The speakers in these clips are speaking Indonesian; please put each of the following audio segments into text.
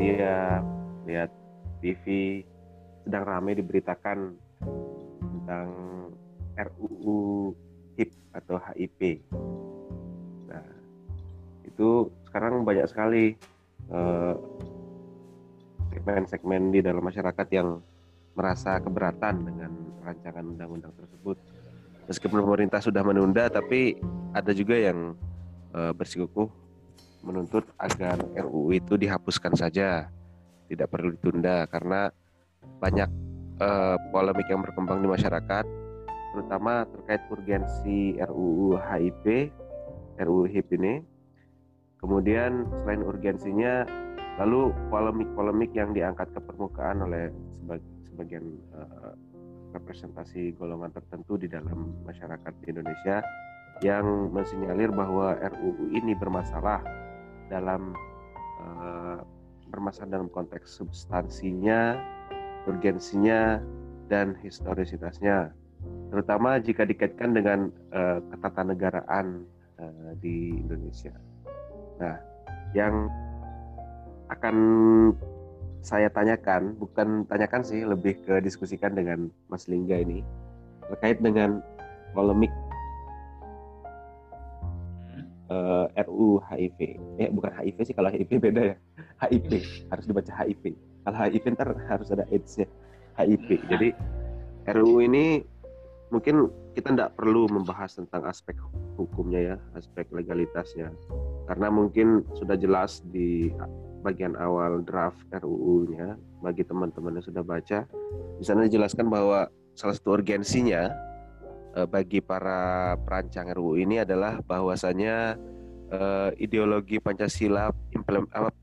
media, lihat TV, sedang ramai diberitakan tentang RUU HIP atau HIP. Nah, itu sekarang banyak sekali eh, segmen-segmen di dalam masyarakat yang merasa keberatan dengan rancangan undang-undang tersebut. Meskipun pemerintah sudah menunda, tapi ada juga yang uh, bersikukuh menuntut agar RUU itu dihapuskan saja, tidak perlu ditunda karena banyak uh, polemik yang berkembang di masyarakat, terutama terkait urgensi RUU HIP, RUU HIP ini. Kemudian selain urgensinya, lalu polemik-polemik yang diangkat ke permukaan oleh sebagian uh, representasi golongan tertentu di dalam masyarakat di Indonesia yang mensinyalir bahwa RUU ini bermasalah dalam uh, bermasalah dalam konteks substansinya, urgensinya, dan historisitasnya, terutama jika dikaitkan dengan uh, ketatanegaraan uh, di Indonesia. Nah, yang akan saya tanyakan, bukan tanyakan sih, lebih ke diskusikan dengan Mas Lingga ini terkait dengan polemik uh, eh, RU HIV. Eh bukan HIV sih, kalau HIV beda ya. HIV harus dibaca HIV. Kalau HIV ntar harus ada AIDS-nya. HIV. Jadi RU ini mungkin kita tidak perlu membahas tentang aspek hukumnya ya, aspek legalitasnya, karena mungkin sudah jelas di bagian awal draft RUU-nya bagi teman-teman yang sudah baca di sana dijelaskan bahwa salah satu urgensinya eh, bagi para perancang RUU ini adalah bahwasanya eh, ideologi Pancasila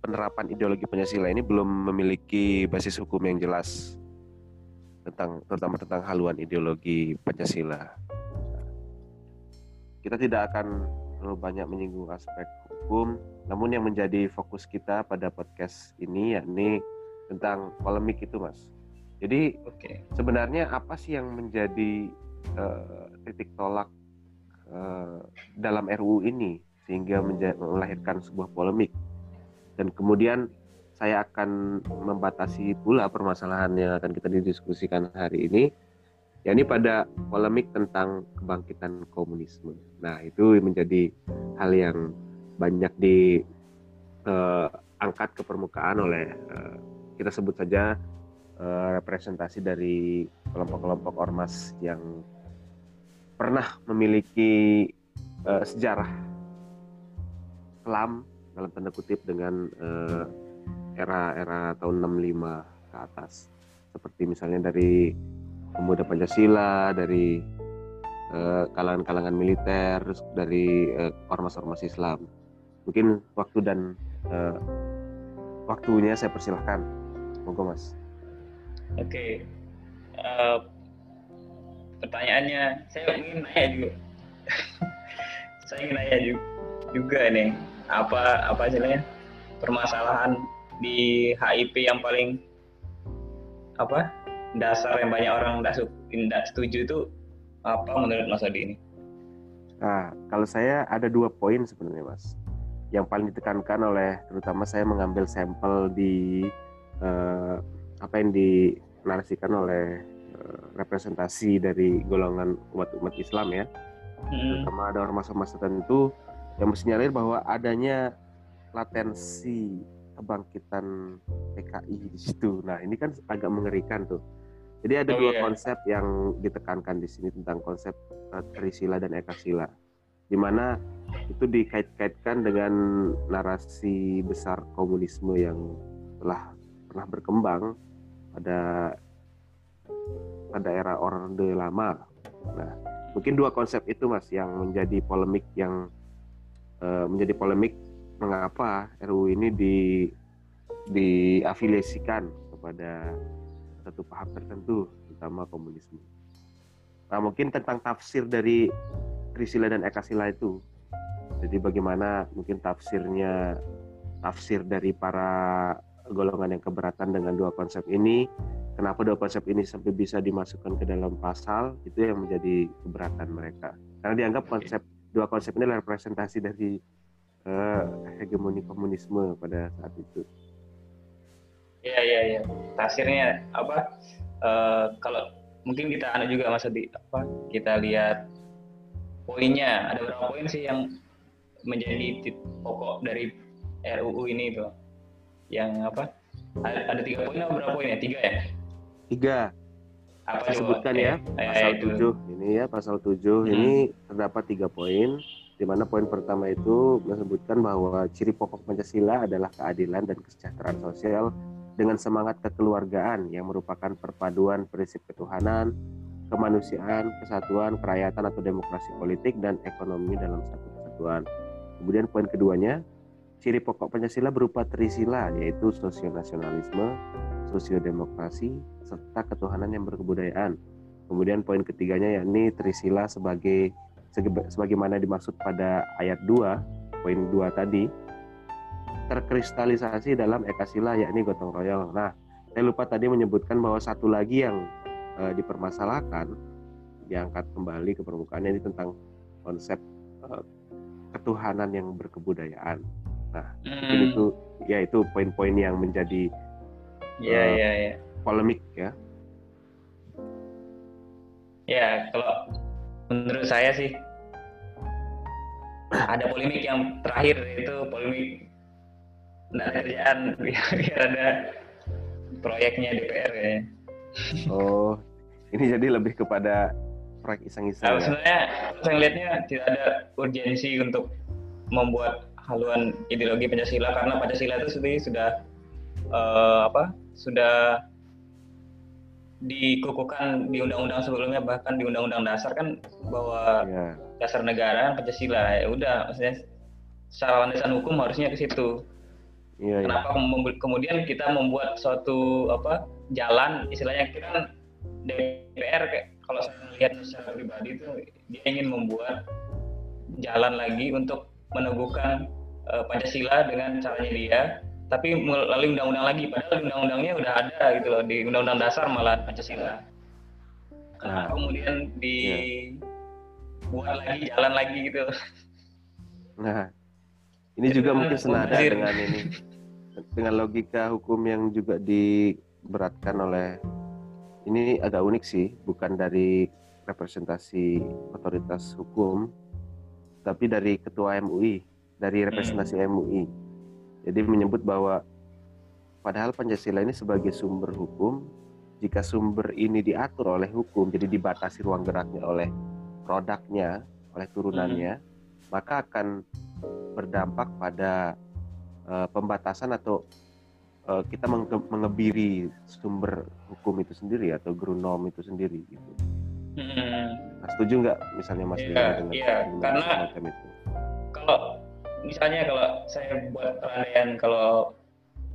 penerapan ideologi Pancasila ini belum memiliki basis hukum yang jelas tentang terutama tentang haluan ideologi Pancasila. Kita tidak akan terlalu banyak menyinggung aspek hukum, namun yang menjadi fokus kita pada podcast ini yakni tentang polemik itu, Mas. Jadi okay. sebenarnya apa sih yang menjadi uh, titik tolak uh, dalam RUU ini sehingga melahirkan sebuah polemik? Dan kemudian saya akan membatasi pula permasalahan yang akan kita didiskusikan hari ini yakni pada polemik tentang kebangkitan komunisme. Nah, itu menjadi hal yang banyak diangkat eh, uh, ke permukaan oleh uh, kita sebut saja uh, representasi dari kelompok-kelompok ormas yang pernah memiliki uh, sejarah kelam dalam tanda kutip dengan era-era tahun 65 ke atas. Seperti misalnya dari pemuda Pancasila, dari eh, kalangan-kalangan militer, terus dari uh, ormas-ormas Islam. Mungkin waktu dan uh, waktunya saya persilahkan, monggo mas. Oke, okay. uh, pertanyaannya saya ingin nanya juga. saya ingin nanya juga, juga nih, apa apa istilahnya permasalahan di HIP yang paling apa dasar yang banyak orang tidak setuju itu apa menurut Mas Adi ini? Nah, kalau saya ada dua poin sebenarnya Mas. Yang paling ditekankan oleh terutama saya mengambil sampel di uh, apa yang dinarasikan oleh representasi dari golongan umat-umat Islam ya. Hmm. Terutama ada ormas-ormas tertentu yang menyalir bahwa adanya latensi kebangkitan PKI di situ. Nah, ini kan agak mengerikan tuh jadi ada oh, dua iya. konsep yang ditekankan di sini tentang konsep uh, Trisila dan Ekasila, di mana itu dikait-kaitkan dengan narasi besar komunisme yang telah pernah berkembang pada pada era Orde Lama. Nah, mungkin dua konsep itu mas yang menjadi polemik yang uh, menjadi polemik mengapa RUU ini di diafiliasikan kepada satu paham tertentu, terutama komunisme. Nah, mungkin tentang tafsir dari Trisila dan Ekasila itu. Jadi bagaimana mungkin tafsirnya, tafsir dari para golongan yang keberatan dengan dua konsep ini, kenapa dua konsep ini sampai bisa dimasukkan ke dalam pasal, itu yang menjadi keberatan mereka. Karena dianggap konsep dua konsep ini adalah representasi dari uh, hegemoni komunisme pada saat itu. Iya iya iya. Tafsirnya apa? Uh, kalau mungkin kita anak juga masa di apa? Kita lihat poinnya. Ada berapa poin sih yang menjadi pokok dari RUU ini itu? Yang apa? Ada, ada tiga poin atau berapa poin ya? Tiga ya? Tiga. Apa Saya sebutkan ya, eh, pasal tujuh ini ya pasal tujuh hmm. ini terdapat tiga poin di mana poin pertama itu menyebutkan bahwa ciri pokok Pancasila adalah keadilan dan kesejahteraan sosial dengan semangat kekeluargaan yang merupakan perpaduan prinsip ketuhanan, kemanusiaan, kesatuan, kerakyatan atau demokrasi politik dan ekonomi dalam satu kesatuan. Kemudian poin keduanya, ciri pokok Pancasila berupa trisila yaitu sosionasionalisme, sosiodemokrasi, serta ketuhanan yang berkebudayaan. Kemudian poin ketiganya yakni trisila sebagai sebagaimana dimaksud pada ayat 2 poin 2 tadi terkristalisasi dalam ekasila yakni gotong royong. Nah, saya lupa tadi menyebutkan bahwa satu lagi yang e, dipermasalahkan diangkat kembali ke permukaan ini tentang konsep e, ketuhanan yang berkebudayaan. Nah, hmm. itu ya itu poin-poin yang menjadi ya, e, ya, ya. polemik ya. Ya, kalau menurut saya sih ada polemik yang terakhir itu polemik tidak kerjaan biar, biar ada proyeknya DPR ya. Oh, ini jadi lebih kepada proyek iseng-iseng. Nah, ya? Sebenarnya saya lihatnya tidak ada urgensi untuk membuat haluan ideologi Pancasila karena Pancasila itu sendiri sudah uh, apa? Sudah dikukuhkan di undang-undang sebelumnya bahkan di undang-undang dasar kan bahwa yeah. dasar negara Pancasila ya udah maksudnya secara landasan hukum harusnya ke situ. Yeah, iya. Kenapa yeah. kemudian kita membuat suatu apa jalan istilahnya kita kan DPR kayak kalau saya melihat secara pribadi itu dia ingin membuat jalan lagi untuk meneguhkan uh, Pancasila dengan caranya dia tapi melalui undang-undang lagi padahal undang-undangnya udah ada gitu loh. Di undang-undang dasar malah Pancasila. Nah, kemudian dibuat yeah. lagi jalan lagi gitu. Nah ini juga mungkin senada dengan ini. Dengan logika hukum yang juga diberatkan oleh ini agak unik sih bukan dari representasi otoritas hukum tapi dari ketua MUI dari representasi hmm. MUI jadi menyebut bahwa padahal Pancasila ini sebagai sumber hukum, jika sumber ini diatur oleh hukum, jadi dibatasi ruang geraknya oleh produknya, oleh turunannya, hmm. maka akan berdampak pada uh, pembatasan atau uh, kita menge mengebiri sumber hukum itu sendiri atau grunom itu sendiri gitu. Hmm. Nah, setuju nggak misalnya Mas yeah, dengan, yeah, dengan karena itu? Kalau misalnya kalau saya buat perandaian kalau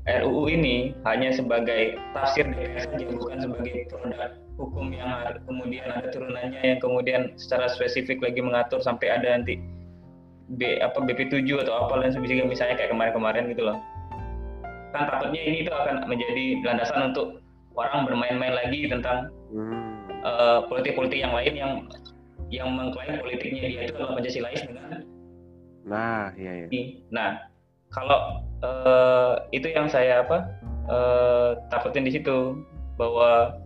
RUU ini hanya sebagai tafsir DPR saja bukan sebagai produk hukum yang kemudian ada turunannya yang kemudian secara spesifik lagi mengatur sampai ada nanti B apa BP7 atau apa dan sebagainya misalnya kayak kemarin-kemarin gitu loh. Kan takutnya ini itu akan menjadi landasan untuk orang bermain-main lagi tentang hmm. uh, politik-politik yang lain yang yang mengklaim politiknya dia itu adalah Pancasilais dengan Nah, iya iya. Nah, kalau uh, itu yang saya apa uh, takutin di situ bahwa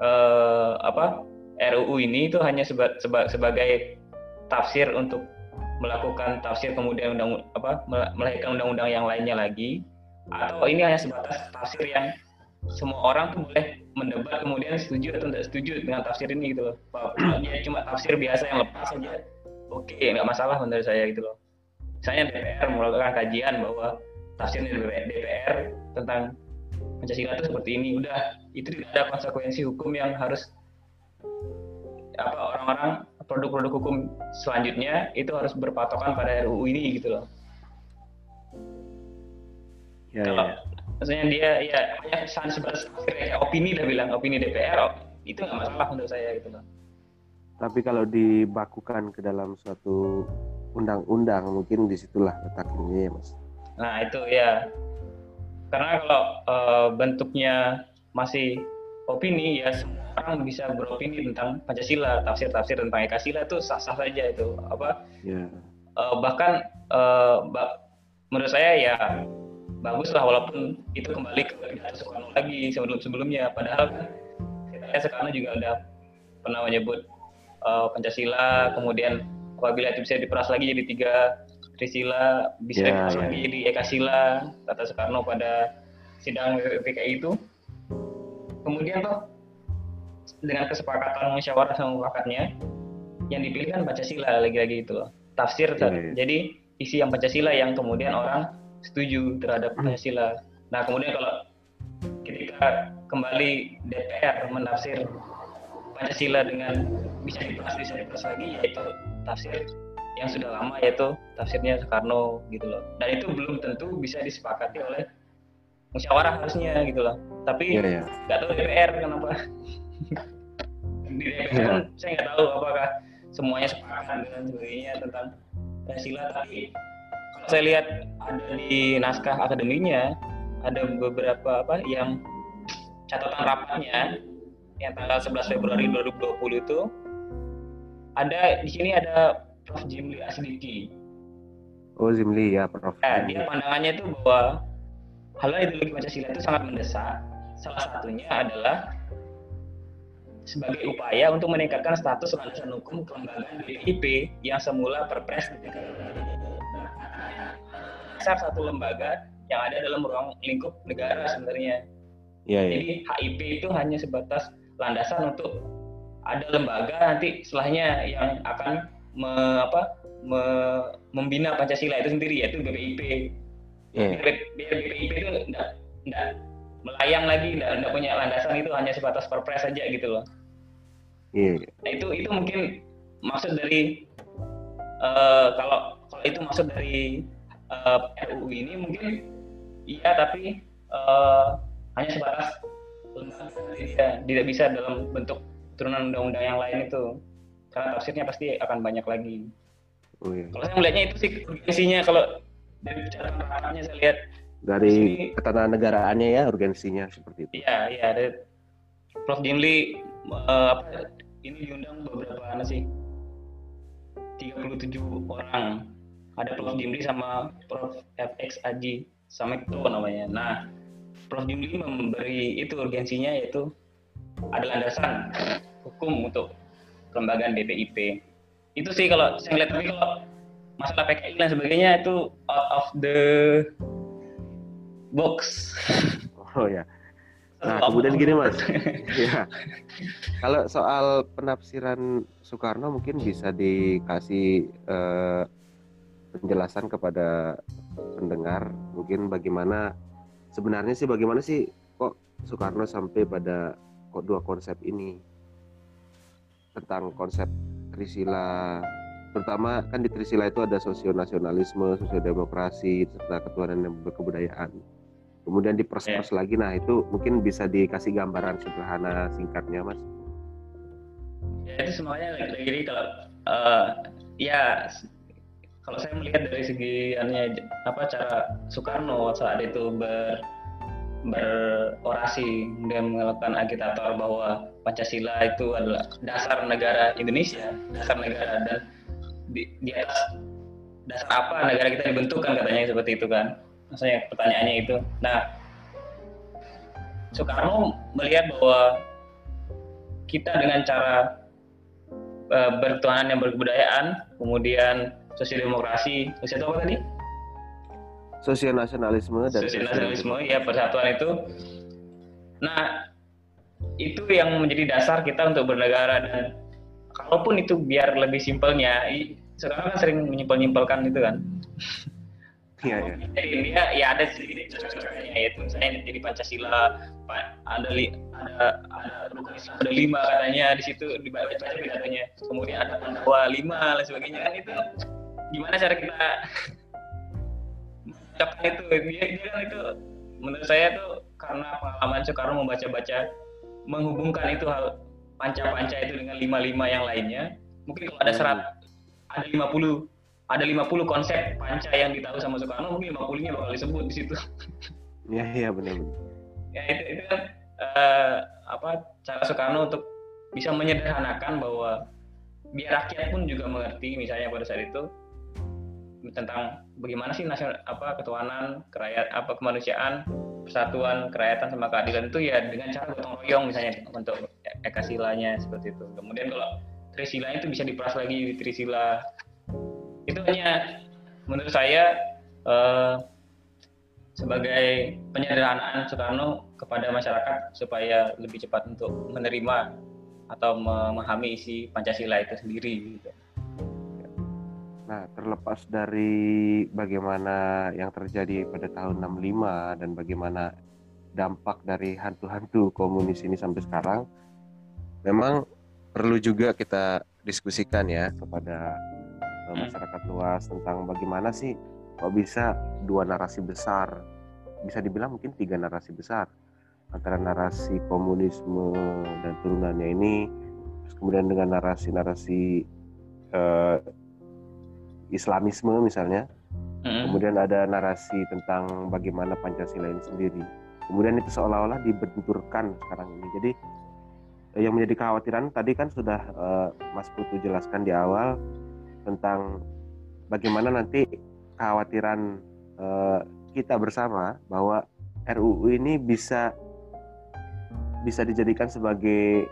uh, apa RUU ini itu hanya seba, seba, sebagai tafsir untuk melakukan tafsir kemudian undang apa melahirkan undang-undang yang lainnya lagi atau ini hanya sebatas tafsir yang semua orang tuh boleh mendebat kemudian setuju atau tidak setuju dengan tafsir ini gitu loh. Dia cuma tafsir biasa yang lepas saja oke okay, nggak masalah menurut saya gitu loh. Misalnya DPR melakukan kajian bahwa tafsir DPR tentang Pancasila itu seperti ini. Udah itu tidak ada konsekuensi hukum yang harus apa orang-orang produk-produk hukum selanjutnya itu harus berpatokan pada RUU ini gitu loh. Ya, kalau ya. maksudnya dia ya hanya sebatas opini dah bilang opini DPR itu nggak masalah menurut saya gitu loh tapi kalau dibakukan ke dalam suatu undang-undang mungkin di situlah letaknya ya mas nah itu ya karena kalau uh, bentuknya masih opini ya semua orang bisa beropini tentang Pancasila tafsir-tafsir tentang Ekasila itu sah-sah saja itu apa yeah. Ya. uh, bahkan uh, menurut saya ya bagus lah walaupun itu kembali ke Soekarno lagi sebelum sebelumnya padahal kita lihat Soekarno juga udah pernah menyebut uh, Pancasila kemudian apabila itu bisa diperas lagi jadi tiga Trisila bisa yeah, diperas yeah. lagi jadi Ekasila kata Soekarno pada sidang PKI itu kemudian tuh dengan kesepakatan musyawarah sama mufakatnya yang dipilih kan Pancasila lagi-lagi itu tafsir yeah, yeah. jadi isi yang Pancasila yang kemudian orang setuju terhadap hmm. Pancasila nah kemudian kalau ketika kembali DPR menafsir Pancasila dengan bisa dibahas bisa dibahas lagi yaitu tafsir yang sudah lama yaitu tafsirnya Soekarno gitu loh dan itu belum tentu bisa disepakati oleh musyawarah harusnya gitu loh tapi iya, iya. nggak yeah, yeah. tahu DPR kenapa di DPR yeah. saya nggak tahu apakah semuanya sepakat dengan sebagainya tentang Pancasila tapi kalau saya lihat ada di naskah akademinya ada beberapa apa yang catatan rapatnya yang tanggal 11 Februari 2020 itu ada di sini ada Prof Jimli Asdiki. Oh Jimli ya Prof. Ya, dia pandangannya itu bahwa hal ideologi Pancasila itu sangat mendesak. Salah satunya adalah sebagai upaya untuk meningkatkan status landasan hukum kelembagaan BIP yang semula perpres dasar satu lembaga yang ada dalam ruang lingkup negara sebenarnya. Ya, ya. Jadi HIP itu hanya sebatas landasan untuk ada lembaga nanti setelahnya yang akan me, apa, me, membina Pancasila itu sendiri yaitu BPIP yeah. biar BPIP itu enggak, enggak melayang lagi enggak, enggak punya landasan itu hanya sebatas perpres saja gitu loh yeah. nah itu itu mungkin maksud dari uh, kalau kalau itu maksud dari uh, eh, RUU ini mungkin iya tapi uh, hanya sebatas tidak, tidak bisa dalam bentuk turunan undang-undang yang lain itu karena tafsirnya pasti akan banyak lagi. Oh, iya. Kalau saya melihatnya itu sih urgensinya kalau dari catatan saya lihat dari ketanagaraannya ya urgensinya seperti itu. Iya, iya ada Prof Dimli uh, apa ini diundang beberapa anak sih 37 orang. Ada Prof Dimli sama Prof FX Aji sama itu namanya. Nah, Prof Dimli memberi itu urgensinya yaitu ada landasan hukum untuk kelembagaan BPIP. Itu sih kalau saya lihat tapi kalau masalah PKI dan sebagainya itu out of the box. Oh ya. Nah, kemudian gini Mas. ya. Kalau soal penafsiran Soekarno mungkin bisa dikasih eh, penjelasan kepada pendengar mungkin bagaimana sebenarnya sih bagaimana sih kok Soekarno sampai pada kok dua konsep ini tentang konsep Trisila terutama kan di Trisila itu ada sosionasionalisme, sosiodemokrasi, serta ketuhanan dan berkebudayaan. Kemudian di pers yeah. lagi, nah itu mungkin bisa dikasih gambaran sederhana singkatnya, mas. Ya itu semuanya jadi kalau uh, ya kalau saya melihat dari segi apa cara Soekarno saat itu ber berorasi dan melakukan agitator bahwa Pancasila itu adalah dasar negara Indonesia, dasar negara dan di, di atas dasar apa negara kita dibentuk kan katanya seperti itu kan. Maksudnya pertanyaannya itu. Nah, Soekarno melihat bahwa kita dengan cara uh, bertuanan yang berkebudayaan, kemudian sosial demokrasi, sosial apa tadi? sosial nasionalisme dan sosial nasionalisme ya persatuan itu nah itu yang menjadi dasar kita untuk bernegara dan kalaupun itu biar lebih simpelnya sekarang kan sering menyimpel-nyimpelkan itu kan Iya, iya. Jadi dia ya ada sedikit ya itu misalnya jadi Pancasila, ada li, ada ada rukun Islam ada lima katanya di situ dibaca baca katanya. Kemudian ada Pandawa lima dan sebagainya kan itu gimana cara kita ucapkan itu? Dia, dia kan itu menurut saya tuh karena pengalaman Soekarno membaca-baca menghubungkan itu hal panca-panca itu dengan lima-lima yang lainnya mungkin kalau ada hmm. serat ada lima puluh ada lima puluh konsep panca yang ditahu sama Soekarno mungkin lima puluhnya bakal disebut di situ. Iya iya benar ya itu itu kan uh, apa cara Soekarno untuk bisa menyederhanakan bahwa biar rakyat pun juga mengerti misalnya pada saat itu tentang bagaimana sih nasional apa ketuhanan kerakyat apa kemanusiaan persatuan kerakyatan sama keadilan itu ya dengan cara gotong royong misalnya untuk eka silanya seperti itu kemudian kalau trisila itu bisa diperas lagi di trisila itu hanya menurut saya eh, sebagai penyederhanaan Soekarno kepada masyarakat supaya lebih cepat untuk menerima atau memahami isi Pancasila itu sendiri gitu. Nah, terlepas dari bagaimana yang terjadi pada tahun 65 dan bagaimana dampak dari hantu-hantu komunis ini sampai sekarang, memang perlu juga kita diskusikan ya kepada eh, hmm. masyarakat luas tentang bagaimana sih kok bisa dua narasi besar, bisa dibilang mungkin tiga narasi besar antara narasi komunisme dan turunannya ini, kemudian dengan narasi-narasi eh, Islamisme misalnya. Hmm. Kemudian ada narasi tentang bagaimana Pancasila ini sendiri. Kemudian itu seolah-olah dibenturkan sekarang ini. Jadi yang menjadi kekhawatiran tadi kan sudah uh, Mas Putu jelaskan di awal tentang bagaimana nanti kekhawatiran uh, kita bersama bahwa RUU ini bisa bisa dijadikan sebagai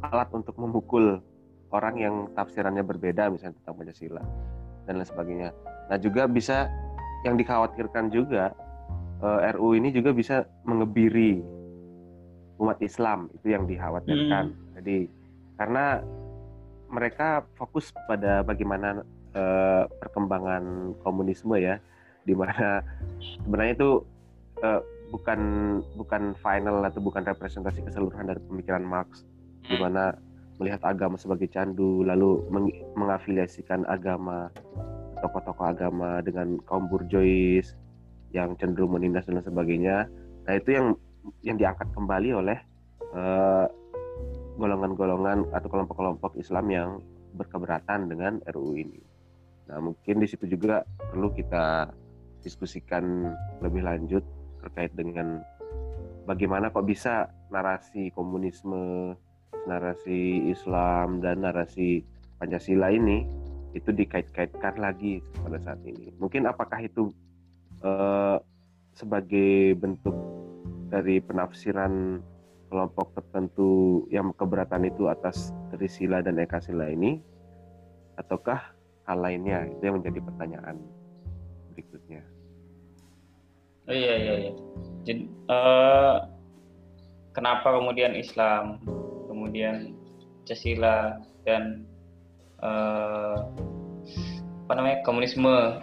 alat untuk memukul orang yang tafsirannya berbeda misalnya tentang Pancasila dan lain sebagainya. Nah juga bisa yang dikhawatirkan juga eh, RU ini juga bisa mengebiri umat Islam itu yang dikhawatirkan. Hmm. Jadi karena mereka fokus pada bagaimana uh, perkembangan komunisme ya, di mana sebenarnya itu uh, bukan bukan final atau bukan representasi keseluruhan dari pemikiran Marx, di hmm. mana melihat agama sebagai candu lalu meng mengafiliasikan agama tokoh-tokoh agama dengan kaum burjois yang cenderung menindas dan sebagainya nah itu yang yang diangkat kembali oleh eh, golongan-golongan atau kelompok-kelompok Islam yang berkeberatan dengan RUU ini. Nah mungkin di situ juga perlu kita diskusikan lebih lanjut terkait dengan bagaimana kok bisa narasi komunisme narasi Islam dan narasi Pancasila ini itu dikait-kaitkan lagi pada saat ini. Mungkin apakah itu uh, sebagai bentuk dari penafsiran kelompok tertentu yang keberatan itu atas Trisila dan Ekasila ini ataukah hal lainnya itu yang menjadi pertanyaan berikutnya. Oh, iya iya iya. Jadi uh, kenapa kemudian Islam kemudian Pancasila dan uh, apa namanya komunisme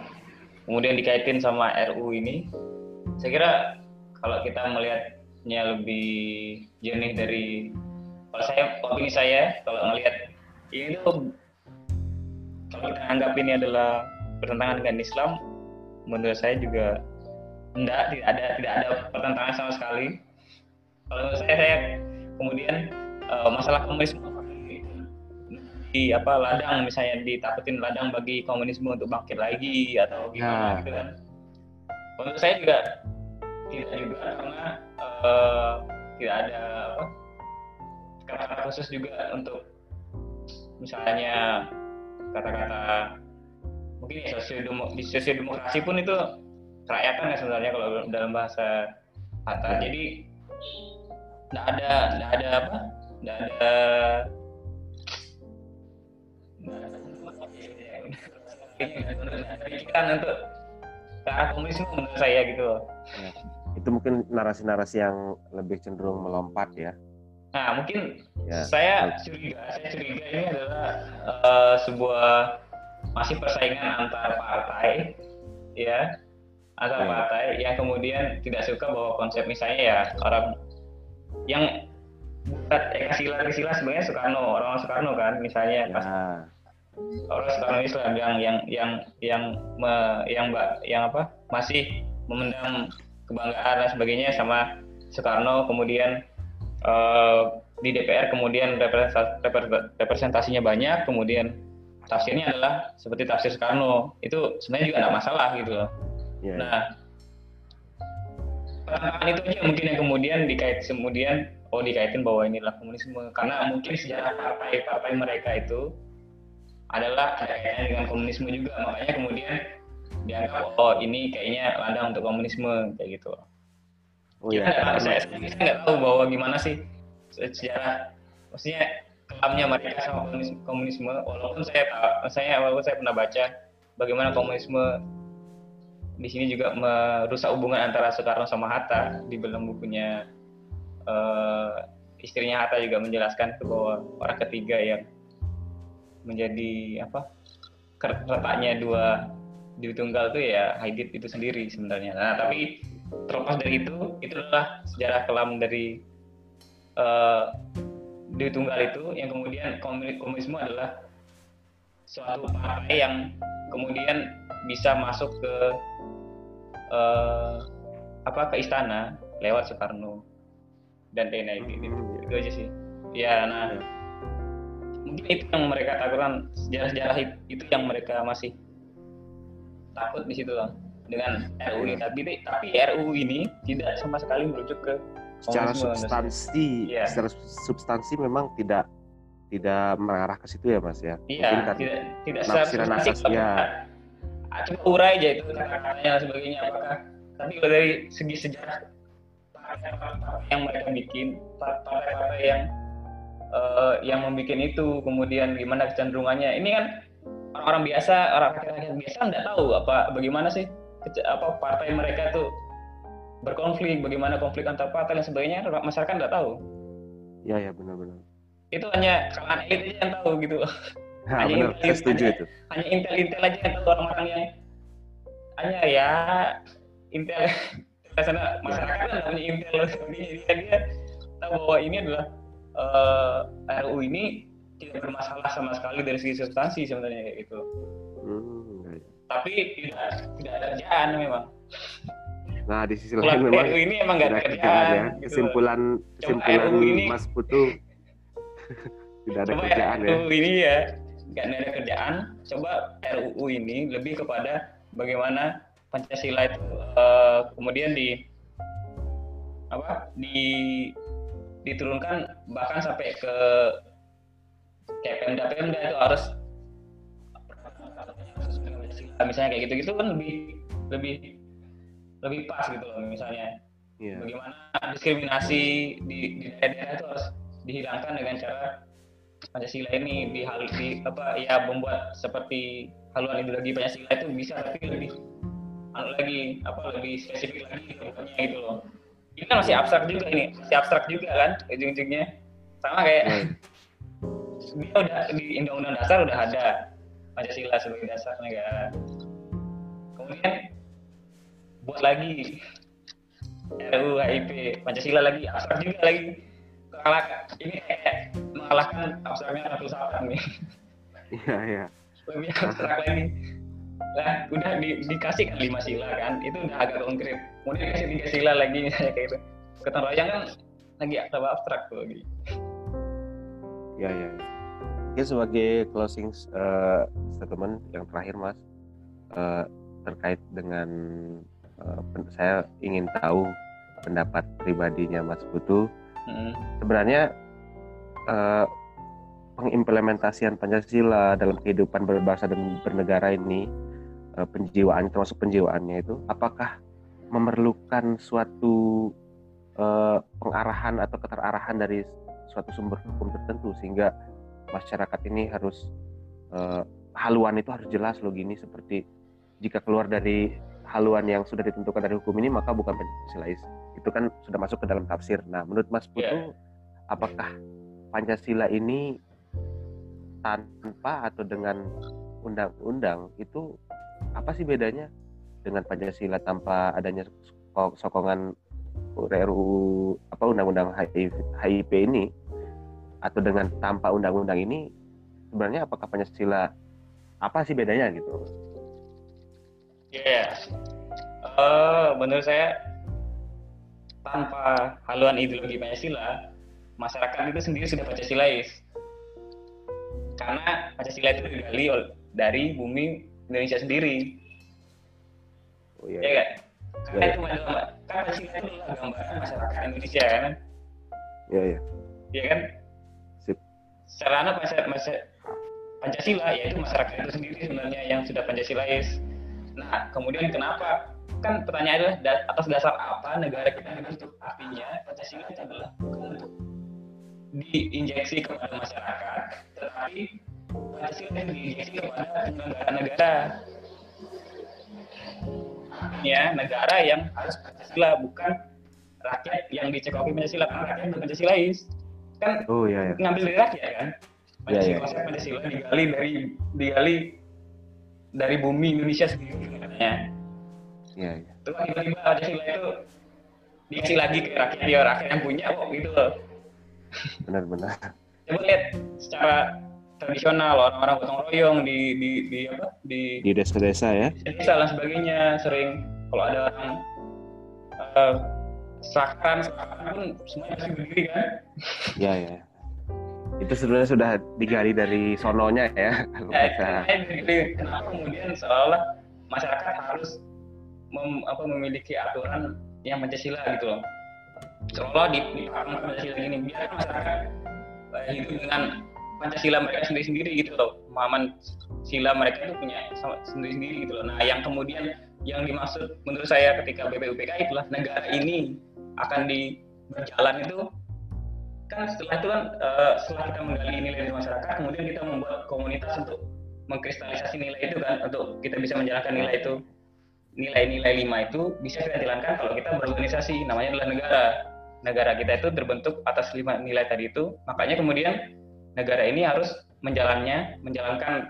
kemudian dikaitin sama RU ini. Saya kira kalau kita melihatnya lebih jernih dari kalau saya opini saya kalau melihat ini kalau kita anggap ini adalah bertentangan dengan Islam menurut saya juga tidak tidak ada tidak ada pertentangan sama sekali. Kalau menurut saya saya kemudian uh, masalah komunisme di apa ladang misalnya ditakutin ladang bagi komunisme untuk bangkit lagi atau gimana nah. gitu kan menurut saya juga tidak juga karena uh, tidak ada apa kata-kata khusus juga untuk misalnya kata-kata mungkin ya sosiodemo, di sosiodemokrasi pun itu kerakyatan ya sebenarnya kalau dalam bahasa kata jadi tidak ada tidak ada apa nggak ada untuk ke menurut saya gitu Ya, itu mungkin narasi-narasi yang lebih cenderung melompat ya. Nah mungkin ya. saya curiga, saya curiga ini adalah uh, sebuah masih persaingan antar partai, ya, antar ya. partai yang kemudian tidak suka bahwa konsep misalnya ya orang yang buat Eka Sila Sila sebenarnya Soekarno orang Soekarno kan misalnya ya. pas orang Soekarno Islam yang yang yang yang me, yang mbak yang apa masih memendam kebanggaan dan sebagainya sama Soekarno kemudian uh, di DPR kemudian representasinya banyak kemudian tafsirnya adalah seperti tafsir Soekarno itu sebenarnya juga tidak masalah gitu loh. Yeah. Nah itu aja mungkin yang kemudian dikait kemudian oh dikaitin bahwa inilah komunisme karena mungkin sejarah partai-partai mereka itu adalah ada kaitannya dengan komunisme juga makanya kemudian dianggap oh ini kayaknya ladang untuk komunisme kayak gitu. Oh iya. Kita, saya, saya nggak tahu bahwa gimana sih sejarah maksudnya kelamnya mereka sama komunisme, komunisme walaupun saya saya walaupun saya pernah baca bagaimana komunisme di sini juga merusak hubungan antara Soekarno sama Hatta di dalam bukunya uh, istrinya Hatta juga menjelaskan ke bahwa orang ketiga yang menjadi apa letaknya dua di tunggal itu ya Haidit itu sendiri sebenarnya. Nah tapi terlepas dari itu itu adalah sejarah kelam dari uh, di tunggal itu yang kemudian komunisme adalah suatu partai yang kemudian bisa masuk ke uh, apa ke istana lewat Soekarno dan TNI itu, itu, itu aja sih. Ya nah mungkin itu yang mereka takutkan sejarah-sejarah itu yang mereka masih takut di situ lah dengan RUU ini. Tapi tapi RUU ini tidak sama sekali merujuk ke secara substansi ya. secara substansi memang tidak tidak mengarah ke situ ya mas ya? Iya tidak tidak secara substansi ya. Coba urai aja itu kata-katanya sebagainya. Apakah tapi kalau dari segi sejarah yang mereka bikin partai-partai yang uh, yang membuat itu kemudian gimana kecenderungannya. Ini kan orang-orang biasa orang rakyat biasa nggak tahu apa bagaimana sih apa partai mereka tuh berkonflik bagaimana konflik antar partai dan sebagainya masyarakat nggak tahu. Ya ya benar-benar itu hanya kalangan elit yang tahu gitu. Ha, hanya benar, intel, setuju hanya, itu. Hanya intel-intel aja yang tahu orang-orang yang hanya ya intel sana masyarakat kan punya intel dia dia tahu bahwa ini adalah uh, eh, RU ini tidak bermasalah sama sekali dari segi substansi sebenarnya kayak gitu. Hmm, ya. Tapi tidak tidak ada kerjaan memang. Nah di sisi lain memang RU ini emang nggak ada kerjaan. Ya. Gitu. Kesimpulan kesimpulan ini, Mas Putu tidak ada Coba kerjaan RU ya. ini ya nggak ada kerjaan coba RUU ini lebih kepada bagaimana Pancasila itu uh, kemudian di apa di diturunkan bahkan sampai ke kayak Pemda Pemda itu harus misalnya kayak gitu-gitu kan lebih lebih lebih pas gitu loh misalnya yeah. bagaimana diskriminasi di, di daerah itu harus dihilangkan dengan cara Pancasila ini di di apa ya membuat seperti haluan ideologi Pancasila itu bisa tapi lebih lagi apa lebih spesifik lagi pokoknya gitu loh. Ini kan masih abstrak juga ini masih abstrak juga kan ujung-ujungnya. Sama kayak hmm. dia udah di undang-undang dasar udah ada Pancasila sebagai dasar negara kemudian buat lagi RUU HIP Pancasila lagi abstrak juga lagi. Ini kayak mengalahkan abstraknya satu saat nih. Iya iya. Lebih abstrak lagi lah udah di, dikasih kan lima sila kan itu udah agak konkret kemudian dikasih tiga sila lagi misalnya kayak itu ketan royang kan lagi tambah abstrak tuh lagi ya ya mungkin sebagai closing uh, statement yang terakhir mas uh, terkait dengan uh, saya ingin tahu pendapat pribadinya Mas Putu. Hmm. Sebenarnya uh, pengimplementasian Pancasila dalam kehidupan berbangsa dan bernegara ini uh, penjiwaan termasuk penjiwaannya itu apakah memerlukan suatu uh, pengarahan atau keterarahan dari suatu sumber hukum tertentu sehingga masyarakat ini harus uh, haluan itu harus jelas loh gini seperti jika keluar dari haluan yang sudah ditentukan dari hukum ini maka bukan Pancasilais itu kan sudah masuk ke dalam tafsir. Nah menurut Mas Putu yeah. apakah Pancasila ini tanpa atau dengan undang-undang itu apa sih bedanya dengan Pancasila tanpa adanya sokongan RUU apa undang-undang HIP ini atau dengan tanpa undang-undang ini sebenarnya apakah Pancasila apa sih bedanya gitu? Ya, yeah. uh, menurut saya tanpa haluan ideologi Pancasila masyarakat itu sendiri sudah Pancasilais. Karena Pancasila itu digali dari bumi Indonesia sendiri. Oh iya. Ya kan? Karena ya, itu adalah kan Pancasila itu gambaran masyarakat Indonesia kan? Iya iya. Iya kan? Sip. Sarana masyarakat Pancasila yaitu masyarakat itu sendiri sebenarnya yang sudah Pancasilais. Nah, kemudian kenapa? Kan pertanyaannya adalah atas dasar apa negara kita dibentuk? Artinya Pancasila itu adalah untuk diinjeksi kepada masyarakat, tetapi Pancasila itu diinjeksi kepada negara-negara. Ya, negara yang harus Pancasila bukan rakyat yang dicekoki Pancasila. Karena rakyat Pancasilais kan oh iya, iya. ngambil dari rakyat kan? Iya, iya. Pancasila Pancasila digali dari digali dari bumi Indonesia sendiri katanya. Iya iya. Terus tiba-tiba Pancasila itu dikasih lagi ke rakyat. Ya rakyat yang punya kok gitu loh. Benar-benar coba lihat secara tradisional orang-orang gotong royong di di di apa di di desa-desa ya. desa dan sebagainya sering kalau ada orang uh, serakan serakan pun semuanya pasti berdiri kan? Iya iya itu sebenarnya sudah digali dari sononya ya kalau Ya, jadi kenapa kemudian seolah masyarakat harus mem, apa, memiliki aturan yang Pancasila gitu loh. Seolah di, di Pancasila ini biar masyarakat eh, hidup dengan Pancasila mereka sendiri-sendiri gitu loh. Pemahaman sila mereka itu punya sendiri-sendiri gitu loh. Nah, yang kemudian yang dimaksud menurut saya ketika BPUPK itulah negara ini akan di berjalan itu kan setelah itu kan eh, setelah kita menggali nilai dari masyarakat kemudian kita membuat komunitas untuk mengkristalisasi nilai itu kan untuk kita bisa menjalankan nilai itu nilai-nilai lima itu bisa kita jalankan kalau kita berorganisasi namanya adalah negara negara kita itu terbentuk atas lima nilai tadi itu makanya kemudian negara ini harus menjalannya menjalankan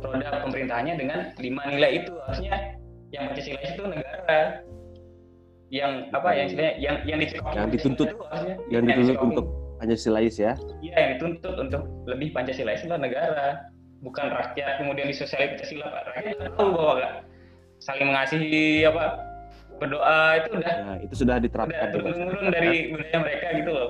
roda pemerintahannya dengan lima nilai itu harusnya yang Pancasila itu negara yang apa yang istilahnya yang yang dicekoki Yang dituntut. itu harusnya yang dituntut dicekoki. untuk Pancasilais ya Iya yang dituntut untuk lebih Pancasilais adalah negara, bukan rakyat kemudian disosialisasi Pancasila. Pak. Rakyat udah tahu bahwa nggak saling mengasihi apa berdoa itu udah ya itu sudah udah diterapkan di turun dari budaya mereka gitu loh.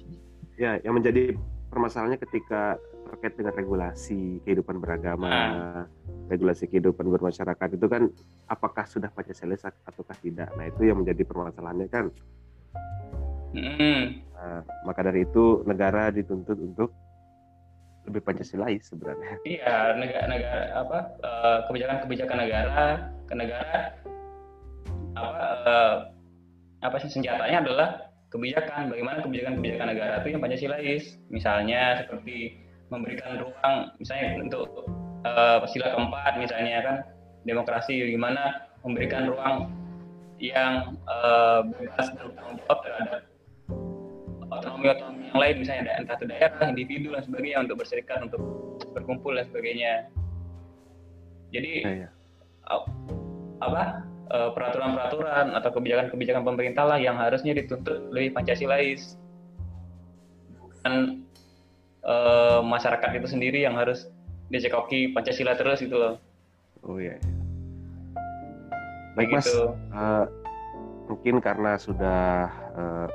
ya yang menjadi permasalahannya ketika terkait dengan regulasi kehidupan beragama Ah. regulasi kehidupan bermasyarakat itu kan apakah sudah Pancasilais ataukah tidak nah itu yang menjadi permasalahannya kan Hmm. Nah, maka dari itu negara dituntut untuk lebih Pancasilais sebenarnya Iya negara, negara apa eh, kebijakan-kebijakan negara ke negara apa eh, apa sih senjatanya adalah kebijakan bagaimana kebijakan-kebijakan negara itu yang Pancasilais misalnya seperti memberikan ruang misalnya untuk eh, sila keempat misalnya kan demokrasi gimana memberikan ruang yang eh, bebas bertanggung jawab terhadap otonomi-otonomi yang lain misalnya entah itu daerah, individu dan sebagainya untuk berserikat, untuk berkumpul dan sebagainya. Jadi ya, ya. ap- apa peraturan-peraturan atau kebijakan-kebijakan pemerintah lah yang harusnya dituntut lebih pancasilais dan eh, masyarakat itu sendiri yang harus dicekoki pancasila terus gitu loh. oh ya baik mas. Eh, mungkin karena sudah eh,